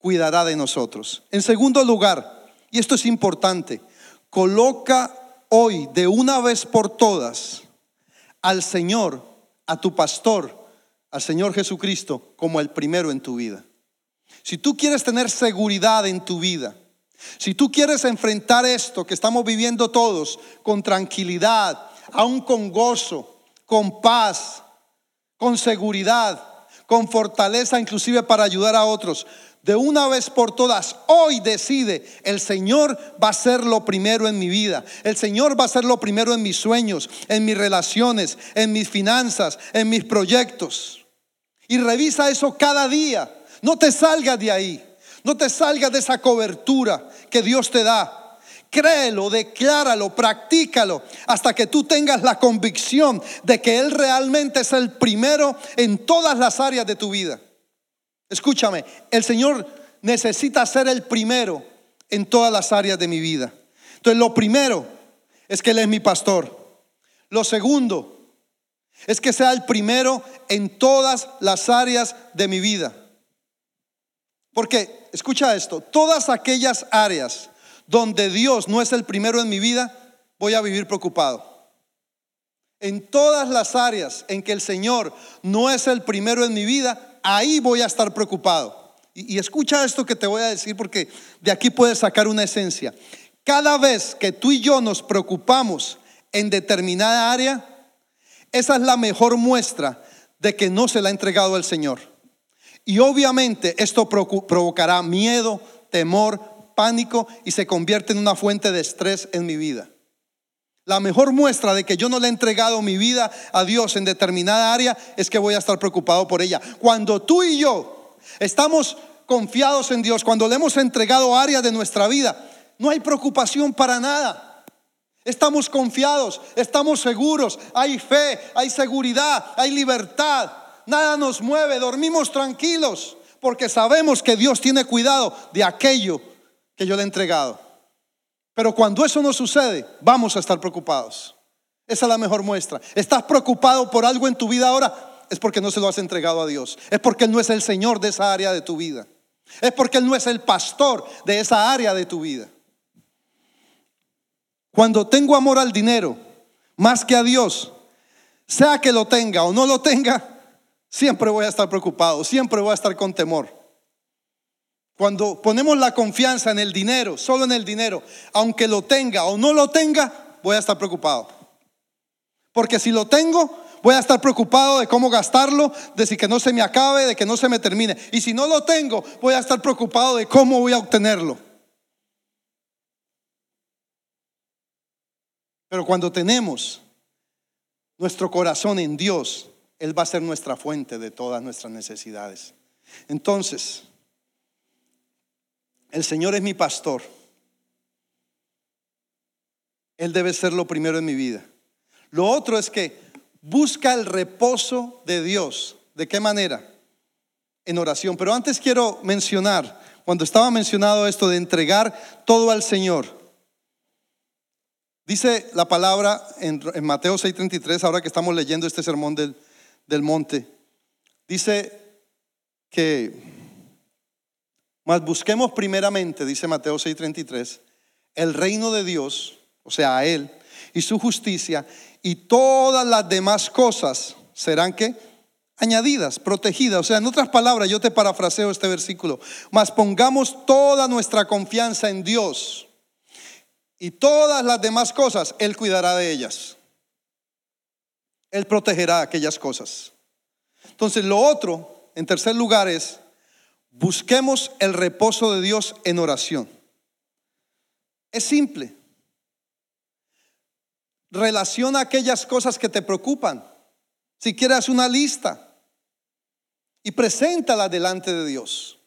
cuidará de nosotros. En segundo lugar, y esto es importante, coloca hoy de una vez por todas al Señor, a tu pastor, al Señor Jesucristo como el primero en tu vida. Si tú quieres tener seguridad en tu vida, si tú quieres enfrentar esto que estamos viviendo todos con tranquilidad, aún con gozo, con paz, con seguridad, con fortaleza inclusive para ayudar a otros, de una vez por todas, hoy decide, el Señor va a ser lo primero en mi vida. El Señor va a ser lo primero en mis sueños, en mis relaciones, en mis finanzas, en mis proyectos. Y revisa eso cada día. No te salgas de ahí. No te salgas de esa cobertura que Dios te da. Créelo, decláralo, practícalo hasta que tú tengas la convicción de que Él realmente es el primero en todas las áreas de tu vida. Escúchame, el Señor necesita ser el primero en todas las áreas de mi vida. Entonces, lo primero es que Él es mi pastor. Lo segundo es que sea el primero en todas las áreas de mi vida. Porque, escucha esto, todas aquellas áreas donde Dios no es el primero en mi vida, voy a vivir preocupado. En todas las áreas en que el Señor no es el primero en mi vida, ahí voy a estar preocupado. Y, escucha esto que te voy a decir porque de aquí puedes sacar una esencia. Cada vez que tú y yo nos preocupamos en determinada área, esa es la mejor muestra de que no se la ha entregado el Señor. Y obviamente esto provocará miedo, temor, pánico y se convierte en una fuente de estrés en mi vida. La mejor muestra de que yo no le he entregado mi vida a Dios en determinada área es que voy a estar preocupado por ella. Cuando tú y yo estamos confiados en Dios, cuando le hemos entregado áreas de nuestra vida, no hay preocupación para nada. Estamos confiados, estamos seguros, hay fe, hay seguridad, hay libertad. Nada nos mueve, dormimos tranquilos porque sabemos que Dios tiene cuidado de aquello que yo le he entregado. Pero cuando eso no sucede, vamos a estar preocupados. Esa es la mejor muestra. ¿Estás preocupado por algo en tu vida ahora? es porque no se lo has entregado a Dios. Es porque Él no es el Señor de esa área de tu vida. Es porque Él no es el pastor de esa área de tu vida. Cuando tengo amor al dinero más que a Dios, sea que lo tenga o no lo tenga, siempre voy a estar preocupado, siempre voy a estar con temor. Cuando ponemos la confianza en el dinero, solo en el dinero, aunque lo tenga o no lo tenga, voy a estar preocupado. Porque si lo tengo, voy a estar preocupado de cómo gastarlo, de si que no se me acabe, de que no se me termine. Y si no lo tengo, voy a estar preocupado de cómo voy a obtenerlo. Pero cuando tenemos nuestro corazón en Dios, Él va a ser nuestra fuente de todas nuestras necesidades. Entonces, el Señor es mi pastor. Él debe ser lo primero en mi vida. Lo otro es que busca el reposo de Dios. ¿De qué manera? En oración. Pero antes quiero mencionar, cuando estaba mencionado esto de entregar todo al Señor, Dice la palabra en, Mateo 6:33, ahora que estamos leyendo este sermón del, del monte, dice que, más busquemos primeramente, dice Mateo 6:33, el reino de Dios, o sea, a Él, y su justicia, y todas las demás cosas serán que añadidas, protegidas. O sea, en otras palabras, yo te parafraseo este versículo, mas pongamos toda nuestra confianza en Dios y todas las demás cosas, Él cuidará de ellas. Él protegerá aquellas cosas. Entonces, lo otro, en tercer lugar, es busquemos el reposo de Dios en oración. Es simple. Relaciona aquellas cosas que te preocupan. Si quieres una lista y preséntala delante de Dios.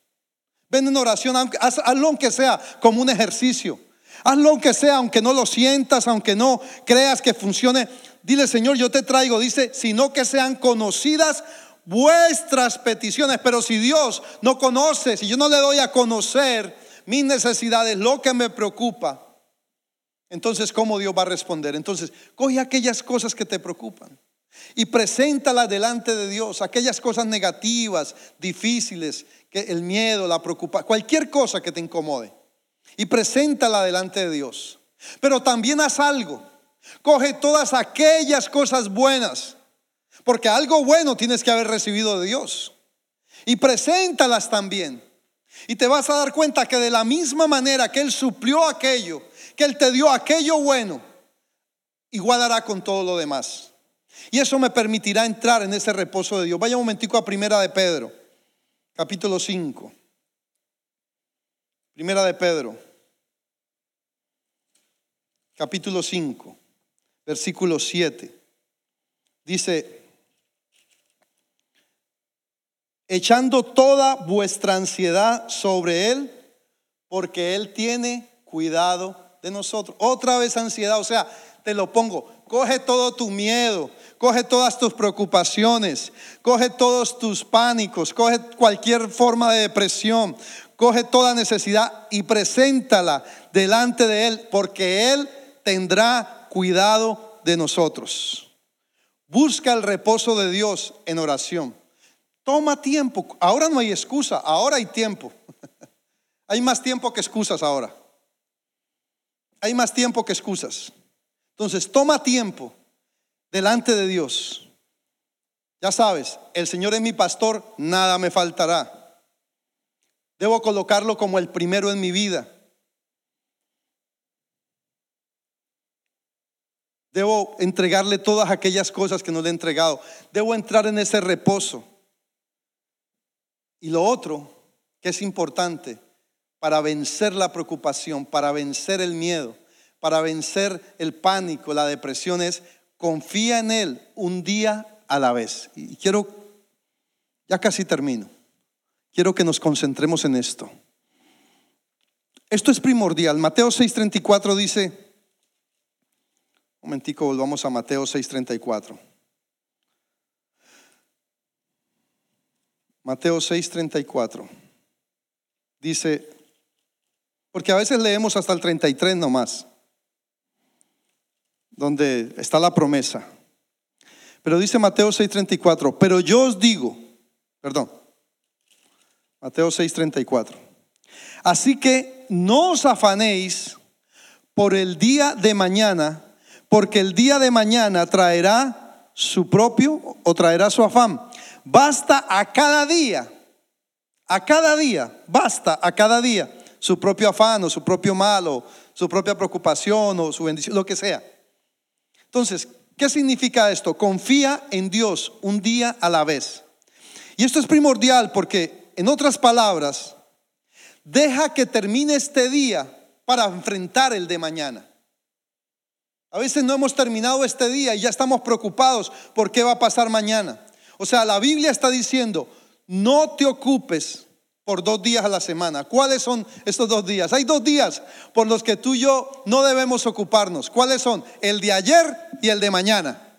Ven en oración, hazlo aunque sea como un ejercicio. Hazlo aunque sea, aunque no lo sientas, aunque no creas que funcione. Dile, Señor, yo te traigo, dice, sino que sean conocidas vuestras peticiones. Pero si Dios no conoce, si yo no le doy a conocer mis necesidades, lo que me preocupa, entonces, ¿cómo Dios va a responder? Entonces, coge aquellas cosas que te preocupan y preséntalas delante de Dios, aquellas cosas negativas, difíciles, que el miedo, la preocupación, cualquier cosa que te incomode y preséntala delante de Dios. Pero también haz algo. Coge todas aquellas cosas buenas, porque algo bueno tienes que haber recibido de Dios. Y preséntalas también. Y te vas a dar cuenta que de la misma manera que Él suplió aquello, que Él te dio aquello bueno, igual hará con todo lo demás. Y eso me permitirá entrar en ese reposo de Dios. Vaya un momentico a Primera de Pedro, capítulo 5. Primera de Pedro, capítulo 5, versículo 7. Dice, echando toda vuestra ansiedad sobre Él, porque Él tiene cuidado de nosotros. Otra vez ansiedad, o sea, te lo pongo, coge todo tu miedo, coge todas tus preocupaciones, coge todos tus pánicos, coge cualquier forma de depresión, coge toda necesidad y preséntala delante de Él, porque Él tendrá cuidado de nosotros. Busca el reposo de Dios en oración. Toma tiempo. Ahora no hay excusa, ahora hay tiempo. <laughs> hay más tiempo que excusas ahora. Hay más tiempo que excusas. Entonces, toma tiempo delante de Dios. Ya sabes, el Señor es mi pastor, nada me faltará. Debo colocarlo como el primero en mi vida. Debo entregarle todas aquellas cosas que no le he entregado. Debo entrar en ese reposo. Y lo otro que es importante para vencer la preocupación, para vencer el miedo, para vencer el pánico, la depresión es confía en Él un día a la vez. Y quiero, ya casi termino. Quiero que nos concentremos en esto. Esto es primordial. Mateo 6:34 dice, un momentico, volvamos a Mateo 6:34. Mateo 6:34. Dice, porque a veces leemos hasta el 33 nomás, donde está la promesa. Pero dice Mateo 6:34, pero yo os digo, perdón, Mateo 6:34, así que no os afanéis por el día de mañana, porque el día de mañana traerá su propio o traerá su afán. Basta a cada día, a cada día, basta a cada día su propio afán o su propio mal o su propia preocupación o su bendición, lo que sea. Entonces, ¿qué significa esto? Confía en Dios un día a la vez. Y esto es primordial porque, en otras palabras, deja que termine este día para enfrentar el de mañana. A veces no hemos terminado este día y ya estamos preocupados por qué va a pasar mañana. O sea, la Biblia está diciendo, no te ocupes por dos días a la semana. ¿Cuáles son estos dos días? Hay dos días por los que tú y yo no debemos ocuparnos. ¿Cuáles son? El de ayer y el de mañana.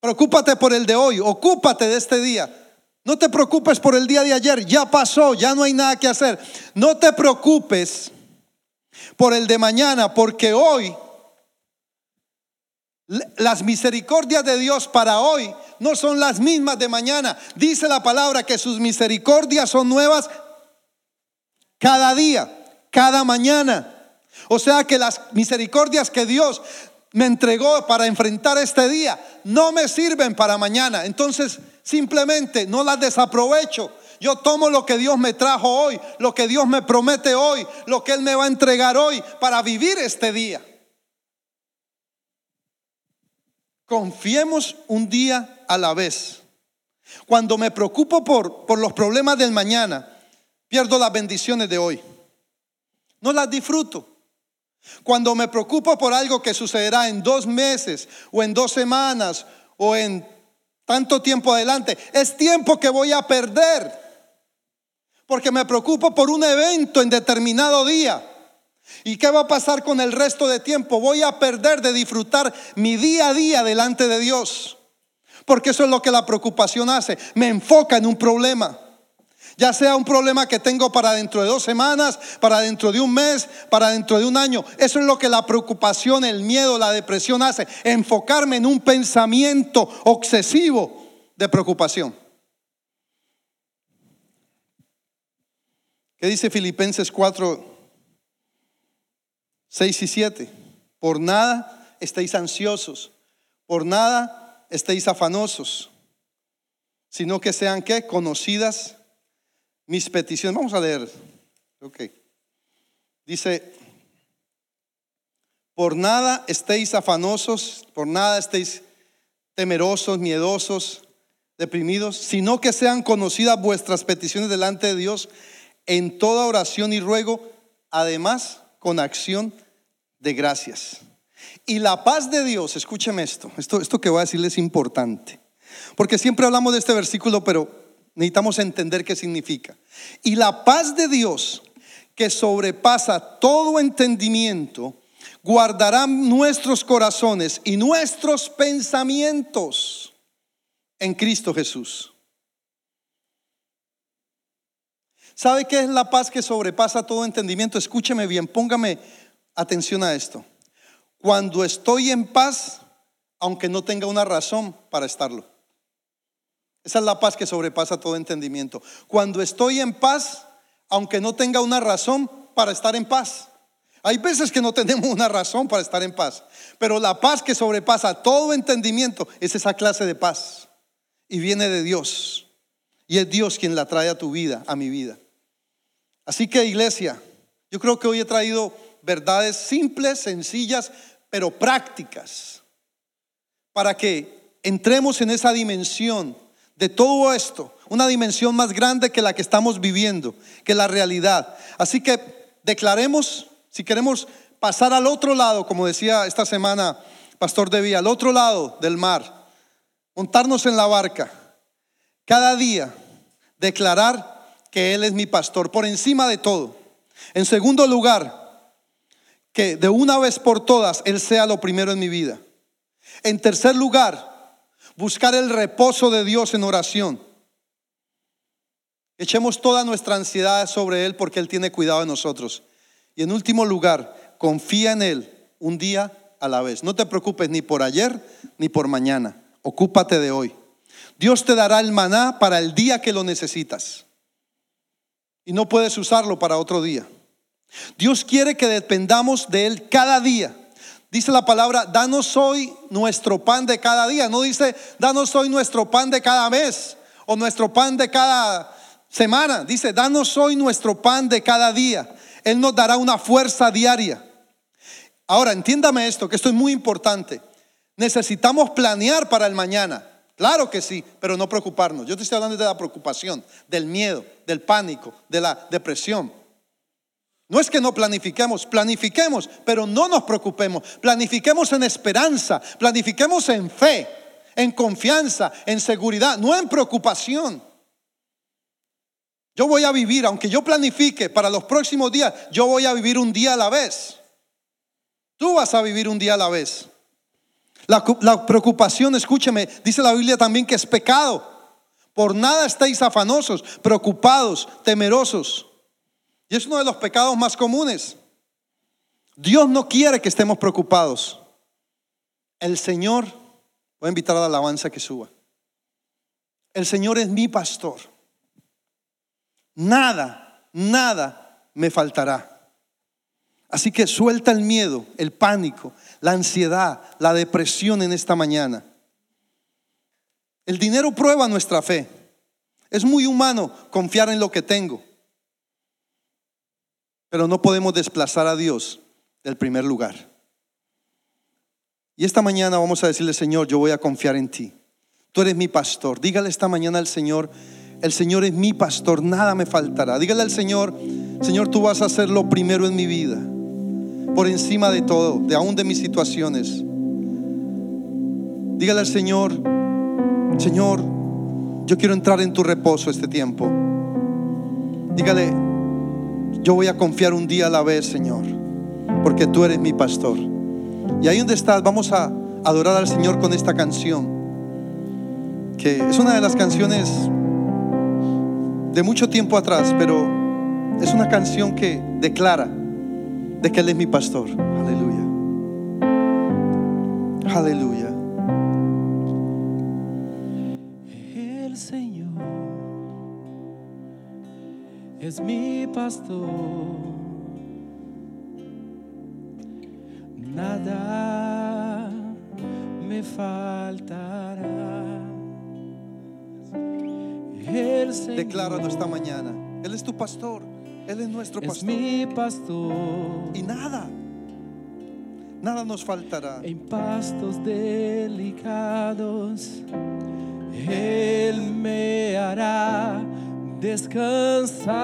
Preocúpate por el de hoy, ocúpate de este día. No te preocupes por el día de ayer, ya pasó, ya no hay nada que hacer. No te preocupes por el de mañana, porque hoy las misericordias de Dios para hoy no son las mismas de mañana. Dice la palabra que sus misericordias son nuevas cada día, cada mañana. O sea que las misericordias que Dios me entregó para enfrentar este día no me sirven para mañana. Entonces simplemente no las desaprovecho. Yo tomo lo que Dios me trajo hoy, lo que Dios me promete hoy, lo que Él me va a entregar hoy para vivir este día. Confiemos un día a la vez. Cuando me preocupo por, por los problemas del mañana, pierdo las bendiciones de hoy. No las disfruto. Cuando me preocupo por algo que sucederá en dos meses o en dos semanas o en tanto tiempo adelante, es tiempo que voy a perder. Porque me preocupo por un evento en determinado día. ¿Y qué va a pasar con el resto de tiempo? Voy a perder de disfrutar mi día a día delante de Dios. Porque eso es lo que la preocupación hace. Me enfoca en un problema. Ya sea un problema que tengo para dentro de dos semanas, para dentro de un mes, para dentro de un año. Eso es lo que la preocupación, el miedo, la depresión hace. Enfocarme en un pensamiento obsesivo de preocupación. ¿Qué dice Filipenses 4, 6 y 7. Por nada estéis ansiosos, por nada estéis afanosos, sino que sean que conocidas mis peticiones. Vamos a leer. Ok. Dice, por nada estéis afanosos, por nada estéis temerosos, miedosos, deprimidos, sino que sean conocidas vuestras peticiones delante de Dios en toda oración y ruego, además con acción de gracias. Y la paz de Dios, escúcheme esto, esto, esto que voy a decirles es importante, porque siempre hablamos de este versículo, pero necesitamos entender qué significa. Y la paz de Dios, que sobrepasa todo entendimiento, guardará nuestros corazones y nuestros pensamientos en Cristo Jesús. ¿Sabe qué es la paz que sobrepasa todo entendimiento? Escúcheme bien, póngame atención a esto. Cuando estoy en paz, aunque no tenga una razón para estarlo. Esa es la paz que sobrepasa todo entendimiento. Cuando estoy en paz, aunque no tenga una razón para estar en paz. Hay veces que no tenemos una razón para estar en paz, pero la paz que sobrepasa todo entendimiento es esa clase de paz y viene de Dios. Y es Dios quien la trae a tu vida, a mi vida. Así que iglesia, yo creo que hoy he traído verdades simples, sencillas, pero prácticas, para que entremos en esa dimensión de todo esto, una dimensión más grande que la que estamos viviendo, que la realidad. Así que declaremos, si queremos pasar al otro lado, como decía esta semana Pastor Devi, al otro lado del mar, montarnos en la barca, cada día declarar que Él es mi pastor, por encima de todo. En segundo lugar, que de una vez por todas Él sea lo primero en mi vida. En tercer lugar, buscar el reposo de Dios en oración. Echemos toda nuestra ansiedad sobre Él porque Él tiene cuidado de nosotros. Y en último lugar, confía en Él un día a la vez. No te preocupes ni por ayer ni por mañana. Ocúpate de hoy. Dios te dará el maná para el día que lo necesitas. Y no puedes usarlo para otro día. Dios quiere que dependamos de Él cada día. Dice la palabra, danos hoy nuestro pan de cada día. No dice, danos hoy nuestro pan de cada mes o nuestro pan de cada semana. Dice, danos hoy nuestro pan de cada día. Él nos dará una fuerza diaria. Ahora, entiéndame esto, que esto es muy importante. Necesitamos planear para el mañana. Claro que sí, pero no preocuparnos. Yo te estoy hablando de la preocupación, del miedo, del pánico, de la depresión. No es que no planifiquemos, planifiquemos, pero no nos preocupemos. Planifiquemos en esperanza, planifiquemos en fe, en confianza, en seguridad, no en preocupación. Yo voy a vivir, aunque yo planifique para los próximos días, yo voy a vivir un día a la vez. Tú vas a vivir un día a la vez. La, preocupación, escúcheme, dice la Biblia también que es pecado. Por nada estéis afanosos, preocupados, temerosos. Y es uno de los pecados más comunes. Dios no quiere que estemos preocupados. El Señor, voy a invitar a la alabanza que suba. El Señor es mi pastor. Nada, nada me faltará. Así que suelta el miedo, el pánico, la ansiedad, la depresión en esta mañana. El dinero prueba nuestra fe. Es muy humano confiar en lo que tengo. Pero no podemos desplazar a Dios del primer lugar. Y esta mañana vamos a decirle, Señor, yo voy a confiar en ti. Tú eres mi pastor. Dígale esta mañana al Señor, el Señor es mi pastor, nada me faltará. Dígale al Señor, Señor, tú vas a ser lo primero en mi vida por encima de todo, de aún de mis situaciones. Dígale al Señor, Señor, yo quiero entrar en tu reposo este tiempo. Dígale, yo voy a confiar un día a la vez, Señor, porque tú eres mi pastor. Y ahí donde estás, vamos a adorar al Señor con esta canción, que es una de las canciones de mucho tiempo atrás, pero es una canción que declara de que Él es mi pastor. Aleluya. Aleluya. Es mi pastor. Nada me faltará. El Señor Decláralo esta mañana. Él es tu pastor. Él es nuestro pastor. Es mi pastor. Y nada, nada nos faltará. En pastos delicados, Él me hará descansar.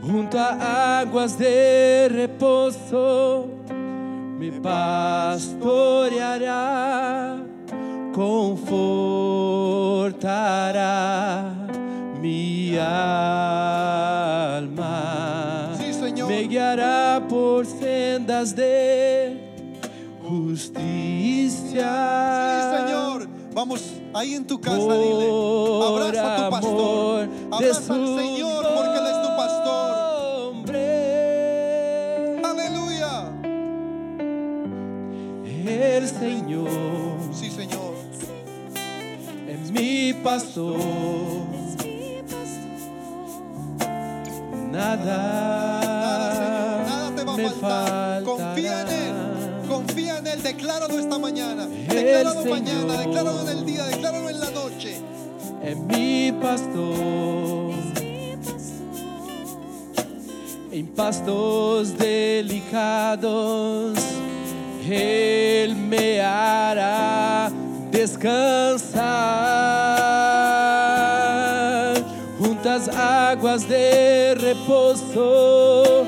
Junto a aguas de reposo, me pastoreará, confortará mi alma. Sí, Señor. Me guiará por sendas de justicia. Sí, Señor. Vamos ahí en tu casa, dile. Abraza a tu pastor. Abraza al Señor porque Él es tu pastor. Aleluya. El Señor. Sí, Señor. Es mi pastor nada, nada, te va a faltar. Confía en Él, confía en Él, decláralo esta mañana, decláralo mañana, decláralo en el día, decláralo en la noche. Es mi pastor. En pastos delicados, Él me hará descansar juntas aguas de reposo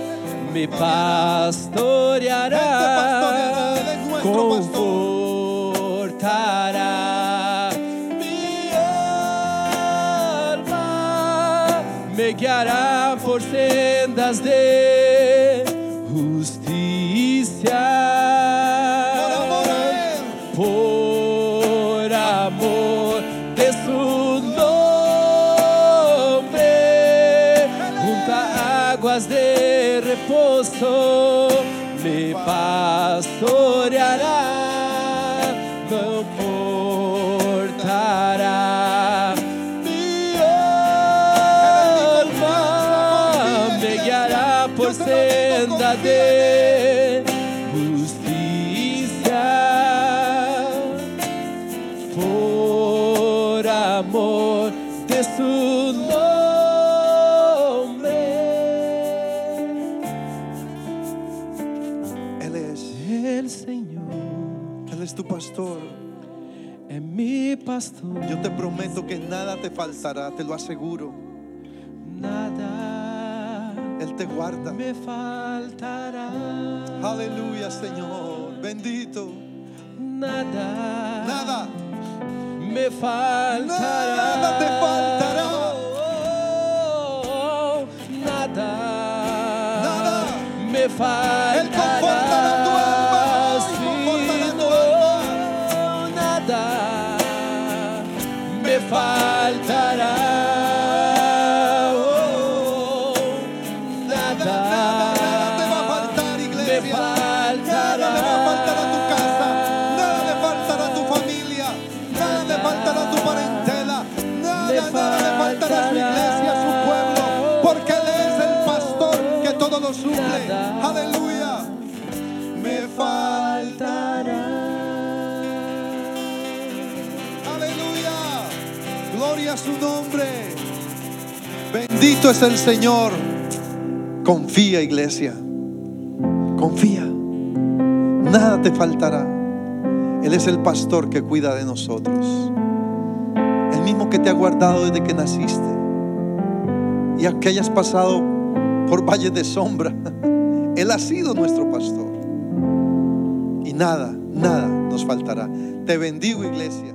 me pastoreará, confortará mi alma, me guiará por sendas de Yo te prometo que nada te faltará, te lo aseguro. Nada Él te guarda. me faltará. Aleluya, Señor. Bendito. Nada, Nada. me faltará. Nada te faltará. Oh, nada, Nada. me faltará. Me su nombre. Bendito es el Señor. Confía, iglesia. Confía. Nada te faltará. Él es el pastor que cuida de nosotros. El mismo que te ha guardado desde que naciste. Y aunque hayas pasado por valles de sombra, <laughs> Él ha sido nuestro pastor. Y nada, nada nos faltará. Te bendigo, iglesia.